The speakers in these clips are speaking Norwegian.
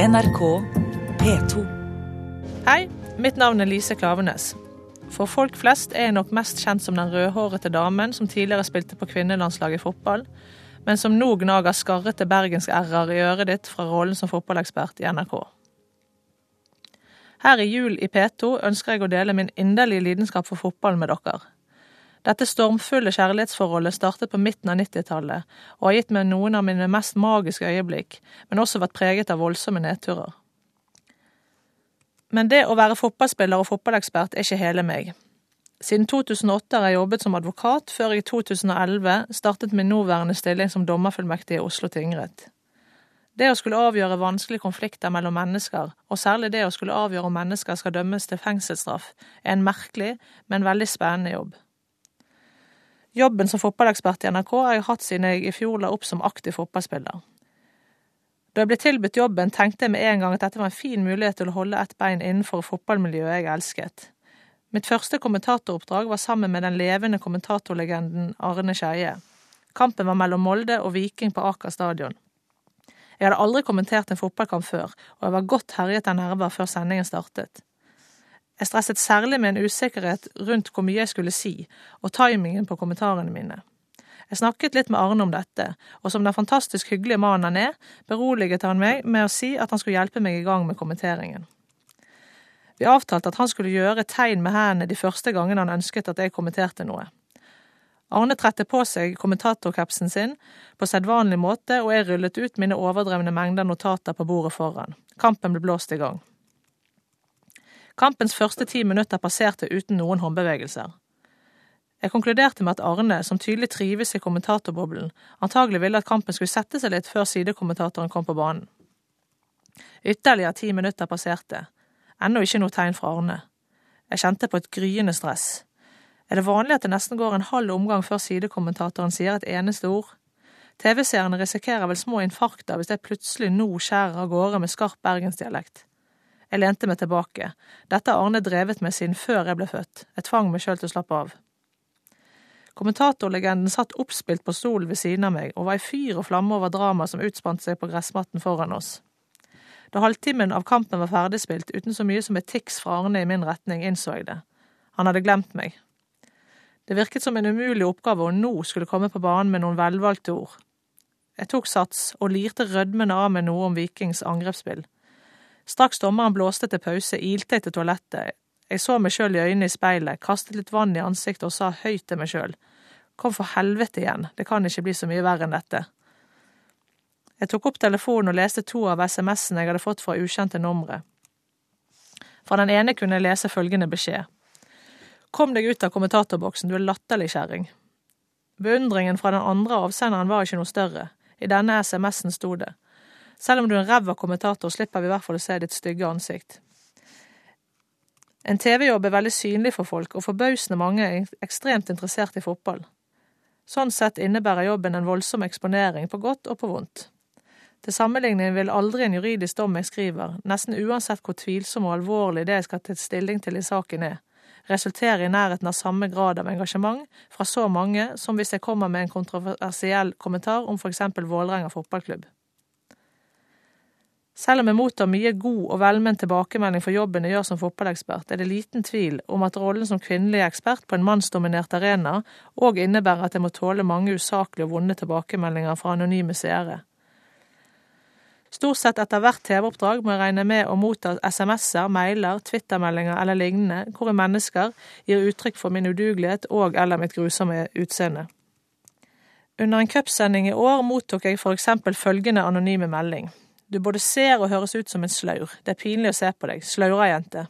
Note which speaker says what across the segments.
Speaker 1: NRK P2.
Speaker 2: Hei, mitt navn er Lise Klavenes. For folk flest er jeg nok mest kjent som den rødhårete damen som tidligere spilte på kvinnelandslaget i fotball, men som nå gnager skarrete bergensk r-er i øret ditt fra rollen som fotballekspert i NRK. Her i Jul i P2 ønsker jeg å dele min inderlige lidenskap for fotball med dere. Dette stormfulle kjærlighetsforholdet startet på midten av 90-tallet, og har gitt meg noen av mine mest magiske øyeblikk, men også vært preget av voldsomme nedturer. Men det å være fotballspiller og fotballekspert er ikke hele meg. Siden 2008 har jeg jobbet som advokat, før jeg i 2011 startet min nåværende stilling som dommerfullmektig i Oslo tingrett. Det å skulle avgjøre vanskelige konflikter mellom mennesker, og særlig det å skulle avgjøre om mennesker skal dømmes til fengselsstraff, er en merkelig, men veldig spennende jobb. Jobben som fotballekspert i NRK har jeg hatt siden jeg i fjor la opp som aktiv fotballspiller. Da jeg ble tilbudt jobben, tenkte jeg med en gang at dette var en fin mulighet til å holde et bein innenfor fotballmiljøet jeg elsket. Mitt første kommentatoroppdrag var sammen med den levende kommentatorlegenden Arne Skeie. Kampen var mellom Molde og Viking på Aker stadion. Jeg hadde aldri kommentert en fotballkamp før, og jeg var godt herjet av nerver før sendingen startet. Jeg stresset særlig med en usikkerhet rundt hvor mye jeg skulle si, og timingen på kommentarene mine. Jeg snakket litt med Arne om dette, og som den fantastisk hyggelige mannen han er, beroliget han meg med å si at han skulle hjelpe meg i gang med kommenteringen. Vi avtalte at han skulle gjøre tegn med hendene de første gangene han ønsket at jeg kommenterte noe. Arne trette på seg kommentatorkapsen sin på sedvanlig måte, og jeg rullet ut mine overdrevne mengder notater på bordet foran. Kampen ble blåst i gang. Kampens første ti minutter passerte uten noen håndbevegelser. Jeg konkluderte med at Arne, som tydelig trives i kommentatorboblen, antagelig ville at kampen skulle sette seg litt før sidekommentatoren kom på banen. Ytterligere ti minutter passerte. Ennå ikke noe tegn fra Arne. Jeg kjente på et gryende stress. Er det vanlig at det nesten går en halv omgang før sidekommentatoren sier et eneste ord? TV-seerne risikerer vel små infarkter hvis jeg plutselig nå skjærer av gårde med skarp bergensdialekt. Jeg lente meg tilbake. Dette har Arne drevet med siden før jeg ble født. Jeg tvang meg sjøl til å slappe av. Kommentatorlegenden satt oppspilt på stolen ved siden av meg og var i fyr og flamme over dramaet som utspant seg på gressmatten foran oss. Da halvtimen av kampen var ferdigspilt uten så mye som et tics fra Arne i min retning, innså jeg det. Han hadde glemt meg. Det virket som en umulig oppgave å nå skulle komme på banen med noen velvalgte ord. Jeg tok sats og lirte rødmende av meg noe om Vikings angrepsspill. Straks dommeren blåste til pause, ilte jeg til toalettet. Jeg så meg sjøl i øynene i speilet, kastet litt vann i ansiktet og sa høyt til meg sjøl. Kom for helvete igjen, det kan ikke bli så mye verre enn dette. Jeg tok opp telefonen og leste to av SMS-ene jeg hadde fått fra ukjente numre. Fra den ene kunne jeg lese følgende beskjed. Kom deg ut av kommentatorboksen, du er latterlig kjerring. Beundringen fra den andre avsenderen var ikke noe større. I denne SMS-en sto det. Selv om du er en ræva kommentator, slipper vi i hvert fall å se ditt stygge ansikt. En TV-jobb er veldig synlig for folk, og forbausende mange er ekstremt interessert i fotball. Sånn sett innebærer jobben en voldsom eksponering, på godt og på vondt. Til sammenligning vil aldri en juridisk dom jeg skriver, nesten uansett hvor tvilsom og alvorlig det jeg skal ta stilling til i saken er, resulterer i nærheten av samme grad av engasjement fra så mange som hvis jeg kommer med en kontroversiell kommentar om for eksempel Vålerenga fotballklubb. Selv om jeg mottar mye god og velment tilbakemelding for jobben jeg gjør som fotballekspert, er det liten tvil om at rollen som kvinnelig ekspert på en mannsdominert arena òg innebærer at jeg må tåle mange usaklige og vonde tilbakemeldinger fra anonyme seere. Stort sett etter hvert TV-oppdrag må jeg regne med å motta SMS-er, mailer, Twitter-meldinger eller lignende, hvor mennesker gir uttrykk for min udugelighet og eller mitt grusomme utseende. Under en cupsending i år mottok jeg for eksempel følgende anonyme melding. Du både ser og høres ut som en slaur. Det er pinlig å se på deg. Slaurajente.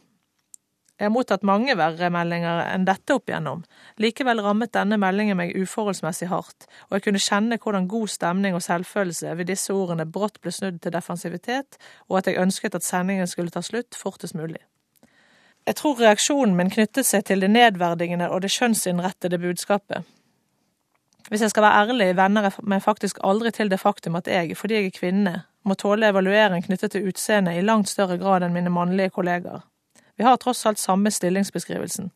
Speaker 2: Jeg har mottatt mange verre meldinger enn dette opp igjennom. Likevel rammet denne meldingen meg uforholdsmessig hardt, og jeg kunne kjenne hvordan god stemning og selvfølelse ved disse ordene brått ble snudd til defensivitet, og at jeg ønsket at sendingen skulle ta slutt fortest mulig. Jeg tror reaksjonen min knyttet seg til det nedverdigende og det kjønnsinnrettede budskapet. Hvis jeg skal være ærlig, venner jeg meg faktisk aldri til det faktum at jeg, fordi jeg er kvinne, må tåle evaluering knyttet til utseendet i langt større grad enn mine mannlige kolleger. Vi har tross alt samme stillingsbeskrivelsen.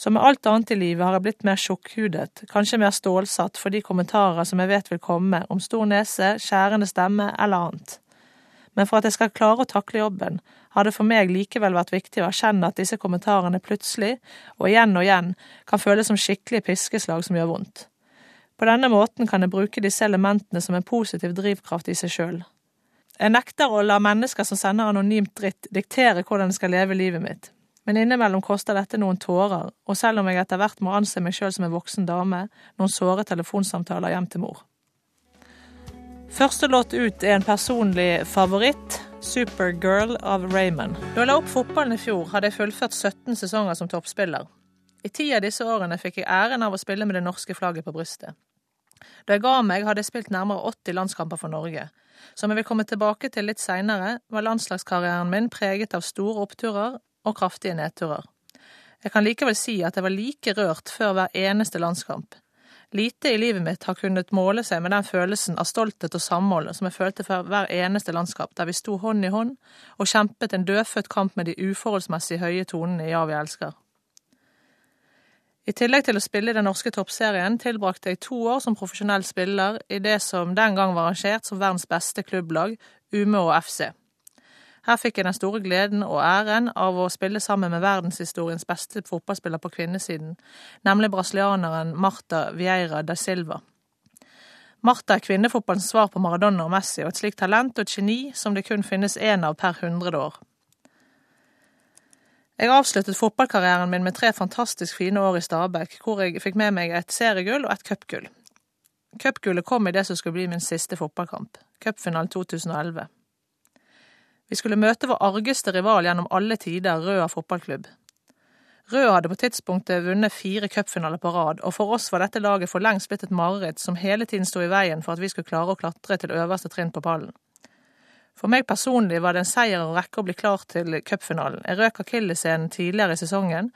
Speaker 2: Som med alt annet i livet har jeg blitt mer tjukkhudet, kanskje mer stålsatt for de kommentarer som jeg vet vil komme, om stor nese, skjærende stemme eller annet. men for at jeg skal klare å takle jobben, har det for meg likevel vært viktig å erkjenne at disse kommentarene plutselig, og igjen og igjen, kan føles som skikkelige piskeslag som gjør vondt. På denne måten kan jeg bruke disse elementene som en positiv drivkraft i seg sjøl. Jeg nekter å la mennesker som sender anonymt dritt, diktere hvordan jeg skal leve livet mitt. Men innimellom koster dette noen tårer, og selv om jeg etter hvert må anse meg sjøl som en voksen dame, noen såre telefonsamtaler hjem til mor. Første låt ut er en personlig favoritt, 'Supergirl' av Raymond. Da jeg la opp fotballen i fjor, hadde jeg fullført 17 sesonger som toppspiller. I ti av disse årene fikk jeg æren av å spille med det norske flagget på brystet. Da jeg ga meg, hadde jeg spilt nærmere 80 landskamper for Norge. Som jeg vil komme tilbake til litt seinere, var landslagskarrieren min preget av store oppturer og kraftige nedturer. Jeg kan likevel si at jeg var like rørt før hver eneste landskamp. Lite i livet mitt har kunnet måle seg med den følelsen av stolthet og samhold som jeg følte for hver eneste landskap, der vi sto hånd i hånd og kjempet en dødfødt kamp med de uforholdsmessig høye tonene i Ja, vi elsker. I tillegg til å spille i den norske toppserien tilbrakte jeg to år som profesjonell spiller i det som den gang var arrangert som verdens beste klubblag, Umeå FC. Her fikk jeg den store gleden og æren av å spille sammen med verdenshistoriens beste fotballspiller på kvinnesiden, nemlig brasilianeren Marta Vieira da Silva. Marta er kvinnefotballens svar på Maradona og Messi, og et slikt talent og et geni som det kun finnes én av per hundrede år. Jeg avsluttet fotballkarrieren min med tre fantastisk fine år i Stabæk, hvor jeg fikk med meg et seriegull og et cupgull. Cupgullet kom i det som skulle bli min siste fotballkamp, cupfinalen 2011. Vi skulle møte vår argeste rival gjennom alle tider, Røa fotballklubb. Røa hadde på tidspunktet vunnet fire cupfinaler på rad, og for oss var dette laget for lengst blitt et mareritt som hele tiden sto i veien for at vi skulle klare å klatre til øverste trinn på pallen. For meg personlig var det en seier å rekke å bli klar til cupfinalen. Jeg røk akilleshælen tidligere i sesongen,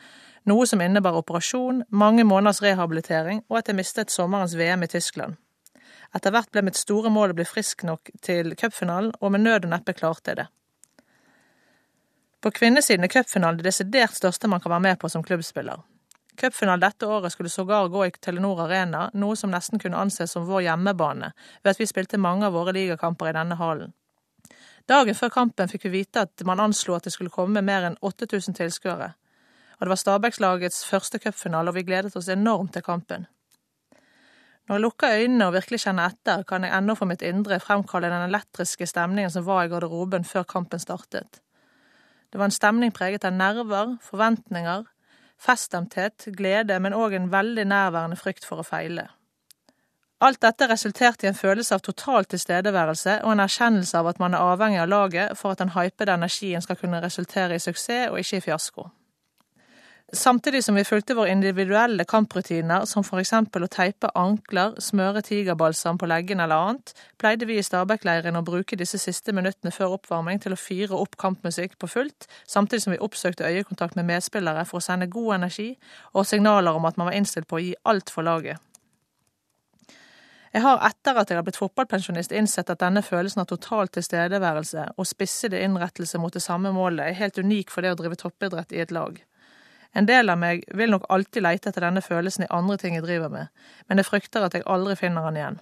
Speaker 2: noe som innebar operasjon, mange måneders rehabilitering og at jeg mistet sommerens VM i Tyskland. Etter hvert ble mitt store mål å bli frisk nok til cupfinalen, og med nød og neppe klarte jeg det. På kvinnesiden er cupfinalen det desidert største man kan være med på som klubbspiller. Cupfinalen dette året skulle sågar gå i Telenor Arena, noe som nesten kunne anses som vår hjemmebane, ved at vi spilte mange av våre ligakamper i denne hallen. Dagen før kampen fikk vi vite at man anslo at det skulle komme mer enn 8000 tilskuere. Og det var Stabækslagets første cupfinale, og vi gledet oss enormt til kampen. Når jeg lukker øynene og virkelig kjenner etter, kan jeg ennå for mitt indre fremkalle den elektriske stemningen som var i garderoben før kampen startet. Det var en stemning preget av nerver, forventninger, feststemthet, glede, men òg en veldig nærværende frykt for å feile. Alt dette resulterte i en følelse av total tilstedeværelse og en erkjennelse av at man er avhengig av laget for at den hypede energien skal kunne resultere i suksess og ikke i fiasko. Samtidig som vi fulgte våre individuelle kamprutiner, som for eksempel å teipe ankler, smøre tigerbalsam på leggene eller annet, pleide vi i Stabæk-leiren å bruke disse siste minuttene før oppvarming til å fyre opp kampmusikk på fullt, samtidig som vi oppsøkte øyekontakt med medspillere for å sende god energi og signaler om at man var innstilt på å gi alt for laget. Jeg har etter at jeg har blitt fotballpensjonist innsett at denne følelsen av total tilstedeværelse og spissede innrettelse mot det samme målet er helt unik for det å drive toppidrett i et lag. En del av meg vil nok alltid leite etter denne følelsen i andre ting jeg driver med, men jeg frykter at jeg aldri finner den igjen.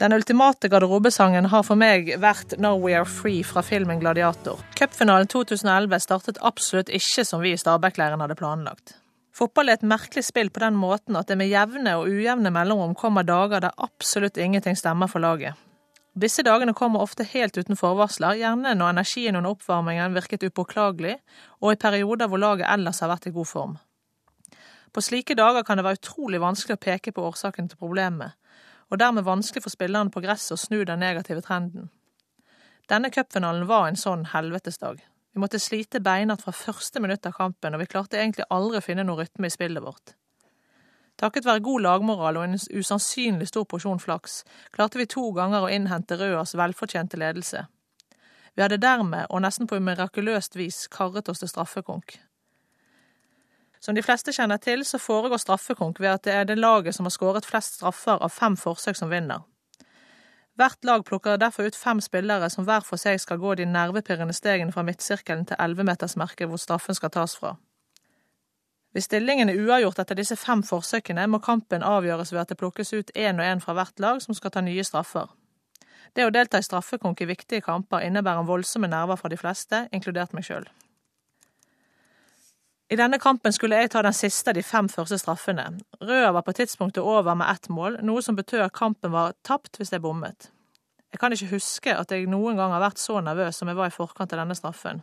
Speaker 2: Den ultimate garderobesangen har for meg vært Now We Are Free fra filmen Gladiator. Cupfinalen 2011 startet absolutt ikke som vi i Stabæk-leiren hadde planlagt. Fotball er et merkelig spill på den måten at det med jevne og ujevne mellomrom kommer dager der absolutt ingenting stemmer for laget. Disse dagene kommer ofte helt uten forvarsler, gjerne når energien under oppvarmingen virket upåklagelig, og i perioder hvor laget ellers har vært i god form. På slike dager kan det være utrolig vanskelig å peke på årsaken til problemet, og dermed vanskelig for spillerne på gresset å snu den negative trenden. Denne cupfinalen var en sånn helvetesdag. Vi måtte slite beinhardt fra første minutt av kampen, og vi klarte egentlig aldri å finne noe rytme i spillet vårt. Takket være god lagmoral og en usannsynlig stor porsjon flaks, klarte vi to ganger å innhente Røas velfortjente ledelse. Vi hadde dermed, og nesten på mirakuløst vis, karret oss til straffekonk. Som de fleste kjenner til, så foregår straffekonk ved at det er det laget som har skåret flest straffer av fem forsøk som vinner. Hvert lag plukker derfor ut fem spillere som hver for seg skal gå de nervepirrende stegene fra midtsirkelen til ellevemetersmerket hvor straffen skal tas fra. Hvis stillingen er uavgjort etter disse fem forsøkene, må kampen avgjøres ved at det plukkes ut én og én fra hvert lag som skal ta nye straffer. Det å delta i straffekonk i viktige kamper innebærer voldsomme nerver fra de fleste, inkludert meg sjøl. I denne kampen skulle jeg ta den siste av de fem første straffene. Røa var på tidspunktet over med ett mål, noe som betød at kampen var tapt hvis jeg bommet. Jeg kan ikke huske at jeg noen gang har vært så nervøs som jeg var i forkant av denne straffen.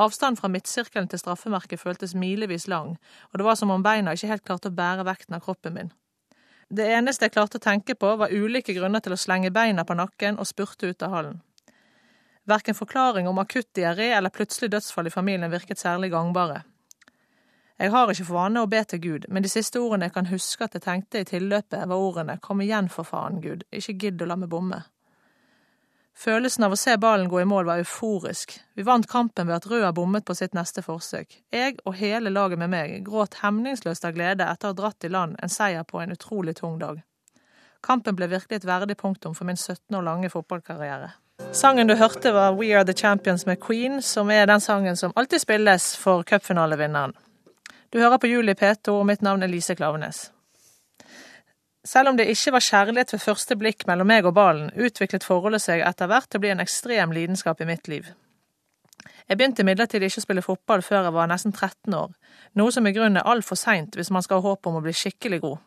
Speaker 2: Avstanden fra midtsirkelen til straffemerket føltes milevis lang, og det var som om beina ikke helt klarte å bære vekten av kroppen min. Det eneste jeg klarte å tenke på, var ulike grunner til å slenge beina på nakken og spurte ut av hallen. Verken forklaring om akutt diaré eller plutselig dødsfall i familien virket særlig gangbare. Jeg har ikke for vane å be til Gud, men de siste ordene jeg kan huske at jeg tenkte i tilløpet, var ordene Kom igjen, for faen, Gud, ikke gidd å la meg bomme. Følelsen av å se ballen gå i mål var euforisk. Vi vant kampen ved at Røa bommet på sitt neste forsøk. Jeg og hele laget med meg gråt hemningsløst av glede etter å ha dratt i land en seier på en utrolig tung dag. Kampen ble virkelig et verdig punktum for min 17 år lange fotballkarriere. Sangen du hørte var We Are The Champions med Queen, som er den sangen som alltid spilles for cupfinalevinneren. Du hører på Julie P2, og mitt navn er Lise Klavenes. Selv om det ikke var kjærlighet ved første blikk mellom meg og ballen, utviklet forholdet seg etter hvert til å bli en ekstrem lidenskap i mitt liv. Jeg begynte imidlertid ikke å spille fotball før jeg var nesten 13 år, noe som i grunnen er altfor seint hvis man skal ha håp om å bli skikkelig god.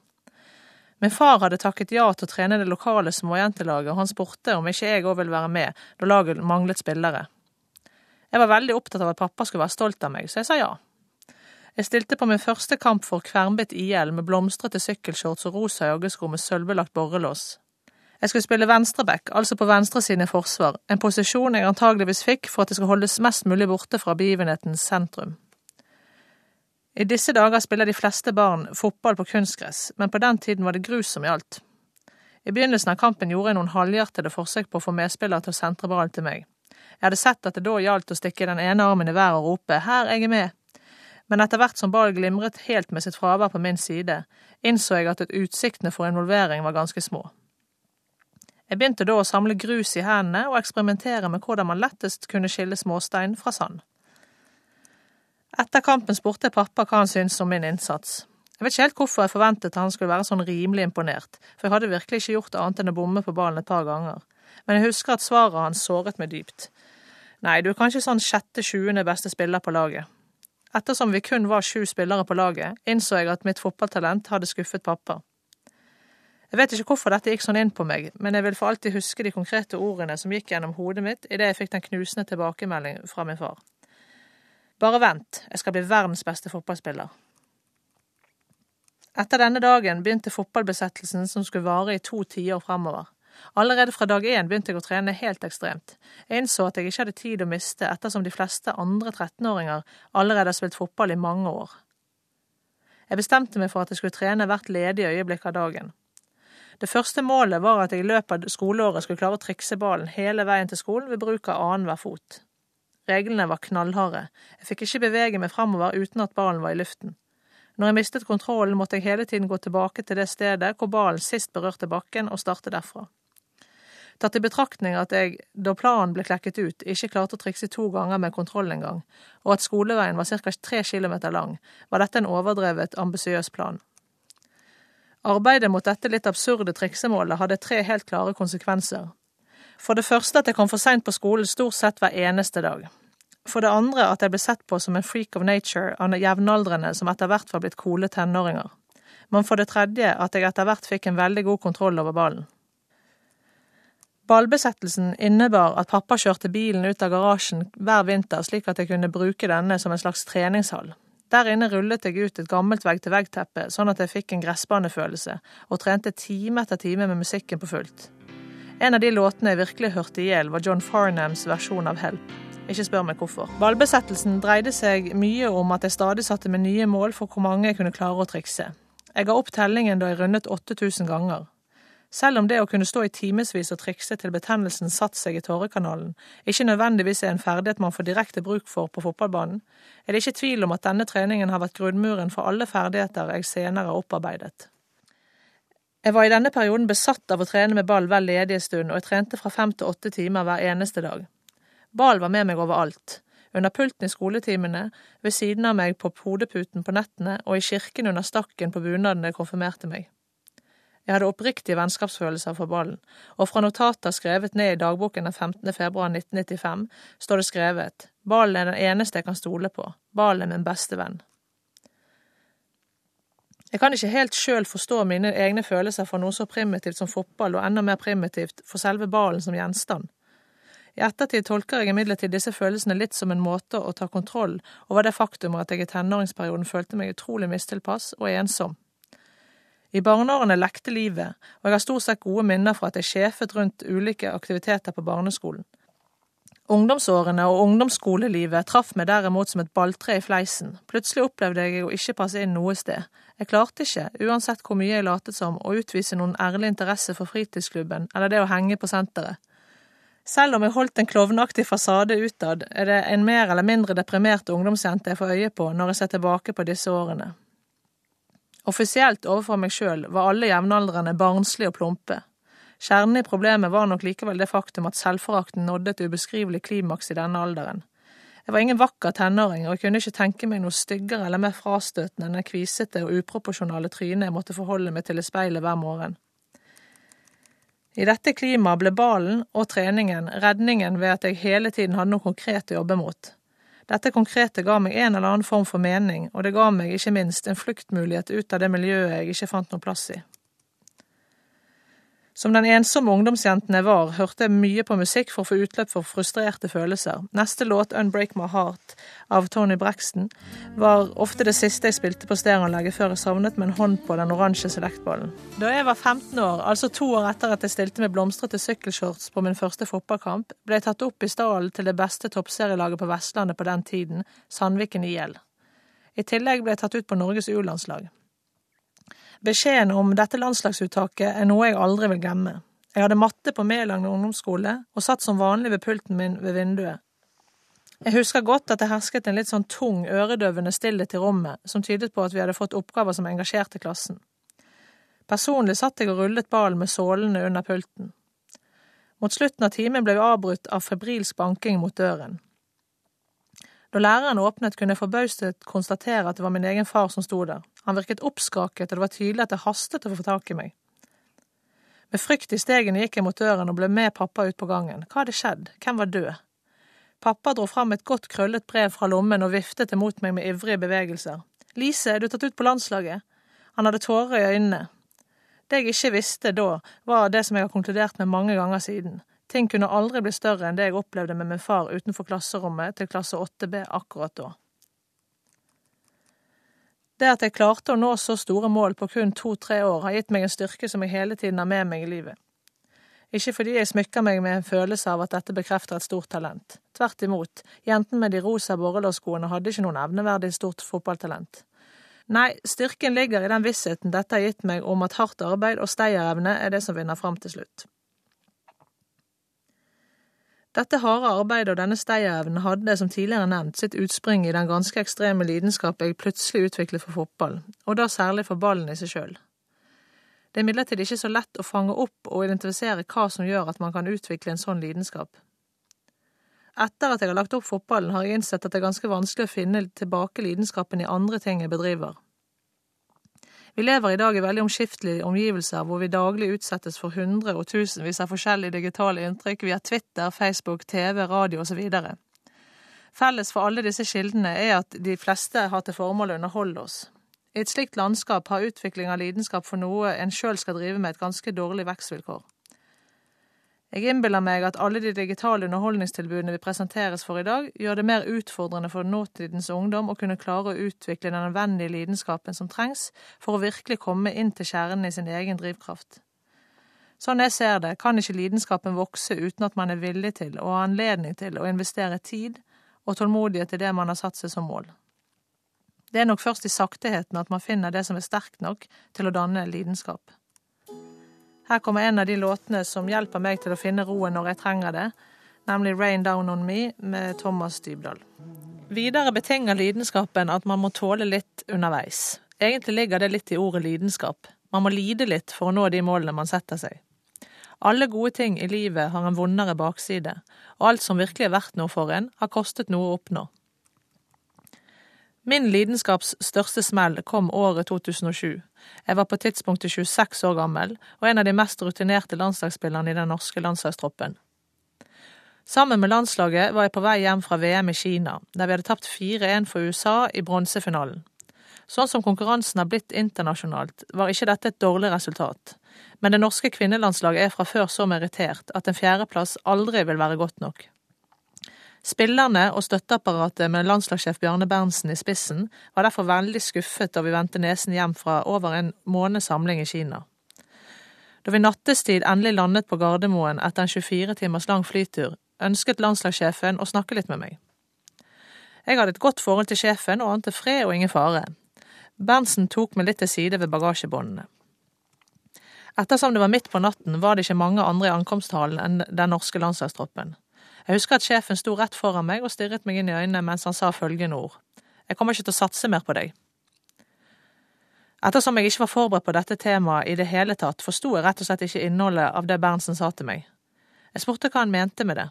Speaker 2: Min far hadde takket ja til å trene det lokale småjentelaget, og han spurte om ikke jeg òg ville være med, da laget manglet spillere. Jeg var veldig opptatt av at pappa skulle være stolt av meg, så jeg sa ja. Jeg stilte på min første kamp for Kvernbit IL med blomstrete sykkelshorts og rosa joggesko med sølvbelagt borrelås. Jeg skulle spille venstreback, altså på venstresiden i forsvar, en posisjon jeg antageligvis fikk for at det skal holdes mest mulig borte fra begivenhetens sentrum. I disse dager spiller de fleste barn fotball på kunstgress, men på den tiden var det grus som gjaldt. I begynnelsen av kampen gjorde jeg noen halvhjertede forsøk på å få medspillere til å sentre ballen til meg. Jeg hadde sett at det da gjaldt å stikke den ene armen i været og rope Her, jeg er med! Men etter hvert som ball glimret helt med sitt fravær på min side, innså jeg at utsiktene for involvering var ganske små. Jeg begynte da å samle grus i hendene og eksperimentere med hvordan man lettest kunne skille småstein fra sand. Etter kampen spurte jeg pappa hva han syntes om min innsats. Jeg vet ikke helt hvorfor jeg forventet at han skulle være sånn rimelig imponert, for jeg hadde virkelig ikke gjort annet enn å bomme på ballen et par ganger, men jeg husker at svaret hans såret meg dypt. Nei, du er kanskje sånn sjette-sjuende beste spiller på laget. Ettersom vi kun var sju spillere på laget, innså jeg at mitt fotballtalent hadde skuffet pappa. Jeg vet ikke hvorfor dette gikk sånn inn på meg, men jeg vil for alltid huske de konkrete ordene som gikk gjennom hodet mitt idet jeg fikk den knusende tilbakemelding fra min far. Bare vent, jeg skal bli verdens beste fotballspiller. Etter denne dagen begynte fotballbesettelsen som skulle vare i to tiår fremover. Allerede fra dag én begynte jeg å trene helt ekstremt. Jeg innså at jeg ikke hadde tid å miste, ettersom de fleste andre 13-åringer allerede har spilt fotball i mange år. Jeg bestemte meg for at jeg skulle trene hvert ledige øyeblikk av dagen. Det første målet var at jeg i løpet av skoleåret skulle klare å trikse ballen hele veien til skolen ved bruk av annenhver fot. Reglene var knallharde. Jeg fikk ikke bevege meg fremover uten at ballen var i luften. Når jeg mistet kontrollen, måtte jeg hele tiden gå tilbake til det stedet hvor ballen sist berørte bakken, og starte derfra. Tatt i betraktning at jeg, da planen ble klekket ut, ikke klarte å trikse to ganger med kontroll engang, og at skoleveien var ca. tre kilometer lang, var dette en overdrevet ambisiøs plan. Arbeidet mot dette litt absurde triksemålet hadde tre helt klare konsekvenser. For det første at jeg kom for seint på skolen stort sett hver eneste dag. For det andre at jeg ble sett på som en freak of nature av jevnaldrende som etter hvert var blitt coole tenåringer. Men for det tredje at jeg etter hvert fikk en veldig god kontroll over ballen. Ballbesettelsen innebar at pappa kjørte bilen ut av garasjen hver vinter slik at jeg kunne bruke denne som en slags treningshall. Der inne rullet jeg ut et gammelt vegg-til-vegg-teppe, sånn at jeg fikk en gressbanefølelse, og trente time etter time med musikken på fullt. En av de låtene jeg virkelig hørte i hjel, var John Farnhams versjon av Help. Ikke spør meg hvorfor. Ballbesettelsen dreide seg mye om at jeg stadig satte meg nye mål for hvor mange jeg kunne klare å trikse. Jeg ga opp tellingen da jeg rundet 8000 ganger. Selv om det å kunne stå i timevis og trikse til betennelsen satt seg i tårekanalen ikke nødvendigvis er en ferdighet man får direkte bruk for på fotballbanen, er det ikke tvil om at denne treningen har vært grunnmuren for alle ferdigheter jeg senere har opparbeidet. Jeg var i denne perioden besatt av å trene med ball hver ledige stund, og jeg trente fra fem til åtte timer hver eneste dag. Ball var med meg overalt. Under pulten i skoletimene, ved siden av meg på hodeputen på nettene og i kirken under stakken på bunaden jeg konfirmerte meg. Jeg hadde oppriktige vennskapsfølelser for ballen, og fra notater skrevet ned i dagboken den 15. februar 1995 står det skrevet Ballen er den eneste jeg kan stole på. Ballen er min beste venn. Jeg kan ikke helt sjøl forstå mine egne følelser for noe så primitivt som fotball, og enda mer primitivt for selve ballen som gjenstand. I ettertid tolker jeg imidlertid disse følelsene litt som en måte å ta kontroll over det faktum at jeg i tenåringsperioden følte meg utrolig mistilpass og ensom. I barneårene lekte livet, og jeg har stort sett gode minner fra at jeg sjefet rundt ulike aktiviteter på barneskolen. Ungdomsårene og ungdomsskolelivet traff meg derimot som et balltre i fleisen. Plutselig opplevde jeg å ikke passe inn noe sted. Jeg klarte ikke, uansett hvor mye jeg latet som, å utvise noen ærlig interesse for fritidsklubben eller det å henge på senteret. Selv om jeg holdt en klovneaktig fasade utad, er det en mer eller mindre deprimert ungdomsjente jeg får øye på når jeg ser tilbake på disse årene. Offisielt overfor meg sjøl var alle jevnaldrende barnslige og plumpe. Kjernen i problemet var nok likevel det faktum at selvforakten nådde et ubeskrivelig klimaks i denne alderen. Jeg var ingen vakker tenåring, og jeg kunne ikke tenke meg noe styggere eller mer frastøtende enn det kvisete og uproporsjonale trynet jeg måtte forholde meg til i speilet hver morgen. I dette klimaet ble ballen og treningen redningen ved at jeg hele tiden hadde noe konkret å jobbe mot. Dette konkrete ga meg en eller annen form for mening, og det ga meg ikke minst en fluktmulighet ut av det miljøet jeg ikke fant noe plass i. Som den ensomme ungdomsjenten jeg var, hørte jeg mye på musikk for å få utløp for frustrerte følelser. Neste låt, 'Unbreak My Heart' av Tony Braxton, var ofte det siste jeg spilte på stereoanlegget før jeg sovnet med en hånd på den oransje selektballen. Da jeg var 15 år, altså to år etter at jeg stilte med blomstrete sykkelshorts på min første fotballkamp, ble jeg tatt opp i stallen til det beste toppserielaget på Vestlandet på den tiden, Sandviken IL. I tillegg ble jeg tatt ut på Norges U-landslag. Beskjeden om dette landslagsuttaket er noe jeg aldri vil glemme. Jeg hadde matte på Meland ungdomsskole, og satt som vanlig ved pulten min ved vinduet. Jeg husker godt at det hersket en litt sånn tung, øredøvende stillhet i rommet, som tydet på at vi hadde fått oppgaver som engasjerte klassen. Personlig satt jeg og rullet ballen med sålene under pulten. Mot slutten av timen ble vi avbrutt av febrilsk banking mot døren. Da læreren åpnet, kunne jeg forbauset konstatere at det var min egen far som sto der. Han virket oppskaket, og det var tydelig at det hastet å få tak i meg. Med frykt i stegene gikk jeg mot døren og ble med pappa ut på gangen. Hva hadde skjedd? Hvem var død? Pappa dro fram et godt krøllet brev fra lommen og viftet imot meg med ivrige bevegelser. Lise, er du tatt ut på landslaget? Han hadde tårer i øynene. Det jeg ikke visste da, var det som jeg har konkludert med mange ganger siden. Ting kunne aldri bli større enn det jeg opplevde med min far utenfor klasserommet til klasse 8B akkurat da. Det at jeg klarte å nå så store mål på kun to–tre år, har gitt meg en styrke som jeg hele tiden har med meg i livet. Ikke fordi jeg smykker meg med en følelse av at dette bekrefter et stort talent. Tvert imot, jenten med de rosa borrelåsskoene hadde ikke noen evneverdig stort fotballtalent. Nei, styrken ligger i den vissheten dette har gitt meg om at hardt arbeid og stayerevne er det som vinner fram til slutt. Dette harde arbeidet og denne stayerevnen hadde, som tidligere nevnt, sitt utspring i den ganske ekstreme lidenskap jeg plutselig utviklet for fotball, og da særlig for ballen i seg sjøl. Det er imidlertid ikke så lett å fange opp og identifisere hva som gjør at man kan utvikle en sånn lidenskap. Etter at jeg har lagt opp fotballen, har jeg innsett at det er ganske vanskelig å finne tilbake lidenskapen i andre ting jeg bedriver. Vi lever i dag i veldig omskiftelige omgivelser hvor vi daglig utsettes for hundre og tusenvis av forskjellige digitale inntrykk via Twitter, Facebook, TV, radio osv. Felles for alle disse kildene er at de fleste har til formål å underholde oss. I et slikt landskap har utvikling av lidenskap for noe en sjøl skal drive med, et ganske dårlig vekstvilkår. Jeg innbiller meg at alle de digitale underholdningstilbudene vi presenteres for i dag, gjør det mer utfordrende for nåtidens ungdom å kunne klare å utvikle den nødvendige lidenskapen som trengs for å virkelig komme inn til kjernen i sin egen drivkraft. Sånn jeg ser det, kan ikke lidenskapen vokse uten at man er villig til og har anledning til å investere tid og tålmodighet i det man har satt seg som mål. Det er nok først i sakteheten at man finner det som er sterkt nok til å danne lidenskap. Her kommer en av de låtene som hjelper meg til å finne roen når jeg trenger det, nemlig Rain Down On Me med Thomas Dybdahl. Videre betinger lidenskapen at man må tåle litt underveis. Egentlig ligger det litt i ordet lidenskap. Man må lide litt for å nå de målene man setter seg. Alle gode ting i livet har en vondere bakside, og alt som virkelig er verdt noe for en, har kostet noe å oppnå. Min lidenskaps største smell kom året 2007. Jeg var på tidspunktet 26 år gammel og en av de mest rutinerte landslagsspillerne i den norske landslagstroppen. Sammen med landslaget var jeg på vei hjem fra VM i Kina, der vi hadde tapt 4-1 for USA i bronsefinalen. Sånn som konkurransen har blitt internasjonalt, var ikke dette et dårlig resultat, men det norske kvinnelandslaget er fra før så merittert at en fjerdeplass aldri vil være godt nok. Spillerne og støtteapparatet med landslagssjef Bjarne Berntsen i spissen var derfor veldig skuffet da vi vendte nesen hjem fra over en måneds samling i Kina. Da vi nattestid endelig landet på Gardermoen etter en 24 timers lang flytur, ønsket landslagssjefen å snakke litt med meg. Jeg hadde et godt forhold til sjefen og ante fred og ingen fare. Berntsen tok meg litt til side ved bagasjebåndene. Ettersom det var midt på natten, var det ikke mange andre i ankomsthallen enn den norske landslagstroppen. Jeg husker at sjefen sto rett foran meg og stirret meg inn i øynene mens han sa følgende ord. Jeg kommer ikke til å satse mer på deg. Ettersom jeg ikke var forberedt på dette temaet i det hele tatt, forsto jeg rett og slett ikke innholdet av det Berntsen sa til meg. Jeg spurte hva han mente med det.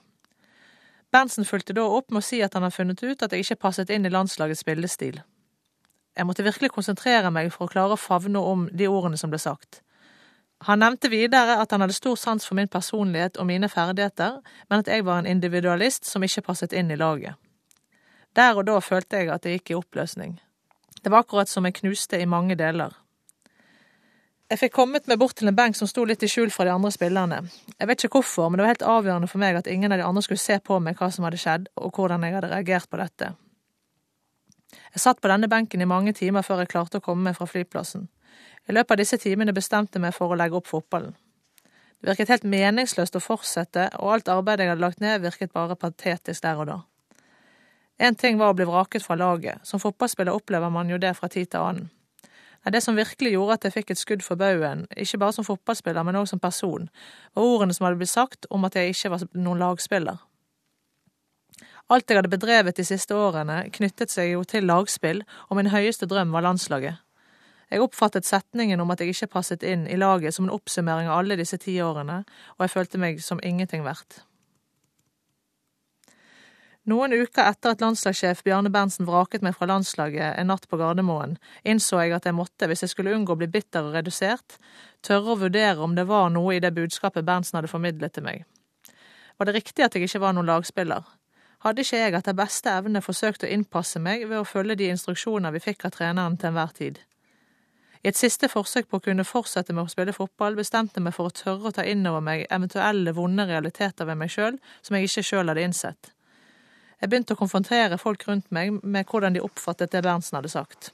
Speaker 2: Berntsen fulgte da opp med å si at han hadde funnet ut at jeg ikke passet inn i landslagets spillestil. Jeg måtte virkelig konsentrere meg for å klare å favne om de ordene som ble sagt. Han nevnte videre at han hadde stor sans for min personlighet og mine ferdigheter, men at jeg var en individualist som ikke passet inn i laget. Der og da følte jeg at det gikk i oppløsning. Det var akkurat som jeg knuste i mange deler. Jeg fikk kommet meg bort til en benk som sto litt i skjul fra de andre spillerne. Jeg vet ikke hvorfor, men det var helt avgjørende for meg at ingen av de andre skulle se på meg hva som hadde skjedd, og hvordan jeg hadde reagert på dette. Jeg satt på denne benken i mange timer før jeg klarte å komme meg fra flyplassen. I løpet av disse timene bestemte jeg meg for å legge opp fotballen. Det virket helt meningsløst å fortsette, og alt arbeidet jeg hadde lagt ned, virket bare patetisk der og da. En ting var å bli vraket fra laget, som fotballspiller opplever man jo det fra tid til annen. Nei, det som virkelig gjorde at jeg fikk et skudd for baugen, ikke bare som fotballspiller, men også som person, var ordene som hadde blitt sagt om at jeg ikke var noen lagspiller. Alt jeg hadde bedrevet de siste årene, knyttet seg jo til lagspill, og min høyeste drøm var landslaget. Jeg oppfattet setningen om at jeg ikke passet inn i laget som en oppsummering av alle disse tiårene, og jeg følte meg som ingenting verdt. Noen uker etter at landslagssjef Bjarne Berntsen vraket meg fra landslaget en natt på Gardermoen, innså jeg at jeg måtte, hvis jeg skulle unngå å bli bitter og redusert, tørre å vurdere om det var noe i det budskapet Berntsen hadde formidlet til meg. Var det riktig at jeg ikke var noen lagspiller? Hadde ikke jeg etter beste evne forsøkt å innpasse meg ved å følge de instruksjoner vi fikk av treneren til enhver tid? I et siste forsøk på å kunne fortsette med å spille fotball, bestemte jeg meg for å tørre å ta inn over meg eventuelle vonde realiteter ved meg sjøl som jeg ikke sjøl hadde innsett. Jeg begynte å konfrontere folk rundt meg med hvordan de oppfattet det Berntsen hadde sagt.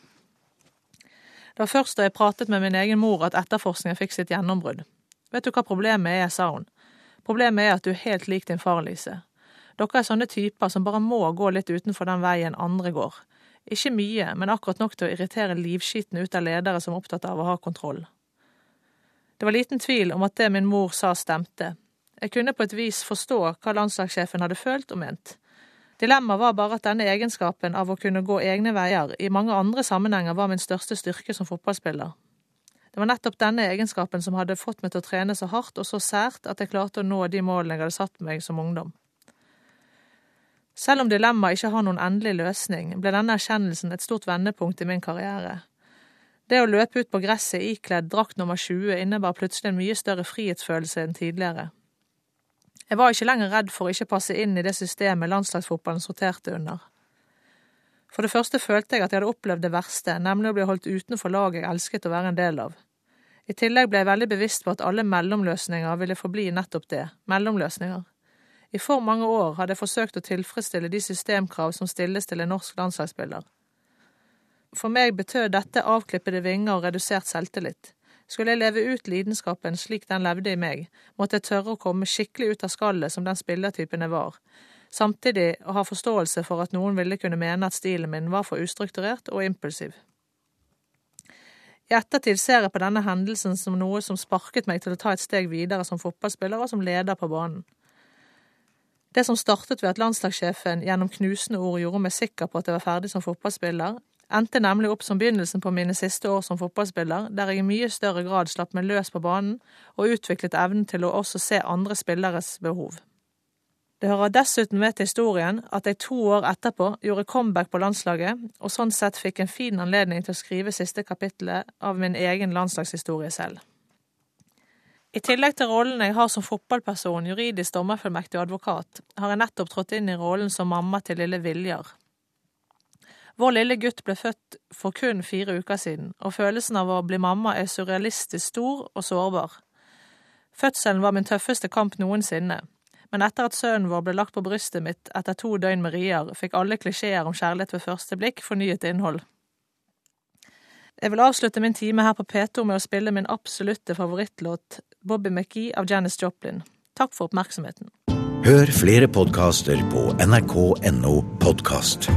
Speaker 2: Det var først da jeg pratet med min egen mor at etterforskningen fikk sitt gjennombrudd. Vet du hva problemet er, sa hun. Problemet er at du er helt lik din far, Lise. Dere er sånne typer som bare må gå litt utenfor den veien andre går. Ikke mye, men akkurat nok til å irritere livskiten ut av ledere som er opptatt av å ha kontroll. Det var liten tvil om at det min mor sa, stemte. Jeg kunne på et vis forstå hva landslagssjefen hadde følt og ment. Dilemmaet var bare at denne egenskapen av å kunne gå egne veier i mange andre sammenhenger var min største styrke som fotballspiller. Det var nettopp denne egenskapen som hadde fått meg til å trene så hardt og så sært at jeg klarte å nå de målene jeg hadde satt meg som ungdom. Selv om dilemmaet ikke har noen endelig løsning, ble denne erkjennelsen et stort vendepunkt i min karriere. Det å løpe ut på gresset ikledd drakt nummer 20 innebar plutselig en mye større frihetsfølelse enn tidligere. Jeg var ikke lenger redd for å ikke passe inn i det systemet landslagsfotballen sorterte under. For det første følte jeg at jeg hadde opplevd det verste, nemlig å bli holdt utenfor laget jeg elsket å være en del av. I tillegg ble jeg veldig bevisst på at alle mellomløsninger ville forbli nettopp det, mellomløsninger. I for mange år hadde jeg forsøkt å tilfredsstille de systemkrav som stilles til en norsk landslagsspiller. For meg betød dette avklippede vinger og redusert selvtillit. Skulle jeg leve ut lidenskapen slik den levde i meg, måtte jeg tørre å komme skikkelig ut av skallet som den spillertypen jeg var, samtidig å ha forståelse for at noen ville kunne mene at stilen min var for ustrukturert og impulsiv. I ettertid ser jeg på denne hendelsen som noe som sparket meg til å ta et steg videre som fotballspiller og som leder på banen. Det som startet ved at landslagssjefen gjennom knusende ord gjorde meg sikker på at jeg var ferdig som fotballspiller, endte nemlig opp som begynnelsen på mine siste år som fotballspiller, der jeg i mye større grad slapp meg løs på banen og utviklet evnen til å også se andre spilleres behov. Det hører dessuten med til historien at jeg to år etterpå gjorde comeback på landslaget, og sånn sett fikk en fin anledning til å skrive siste kapittelet av min egen landslagshistorie selv. I tillegg til rollen jeg har som fotballperson, juridisk dommerfullmektig og advokat, har jeg nettopp trådt inn i rollen som mamma til lille Viljar. Vår lille gutt ble født for kun fire uker siden, og følelsen av å bli mamma er surrealistisk stor og sårbar. Fødselen var min tøffeste kamp noensinne, men etter at sønnen vår ble lagt på brystet mitt etter to døgn med rier, fikk alle klisjeer om kjærlighet ved første blikk fornyet innhold. Jeg vil avslutte min time her på P2 med å spille min absolutte favorittlåt, Bobby McGee av Janis Joplin. Takk for oppmerksomheten.
Speaker 3: Hør flere podkaster på nrk.no podkast.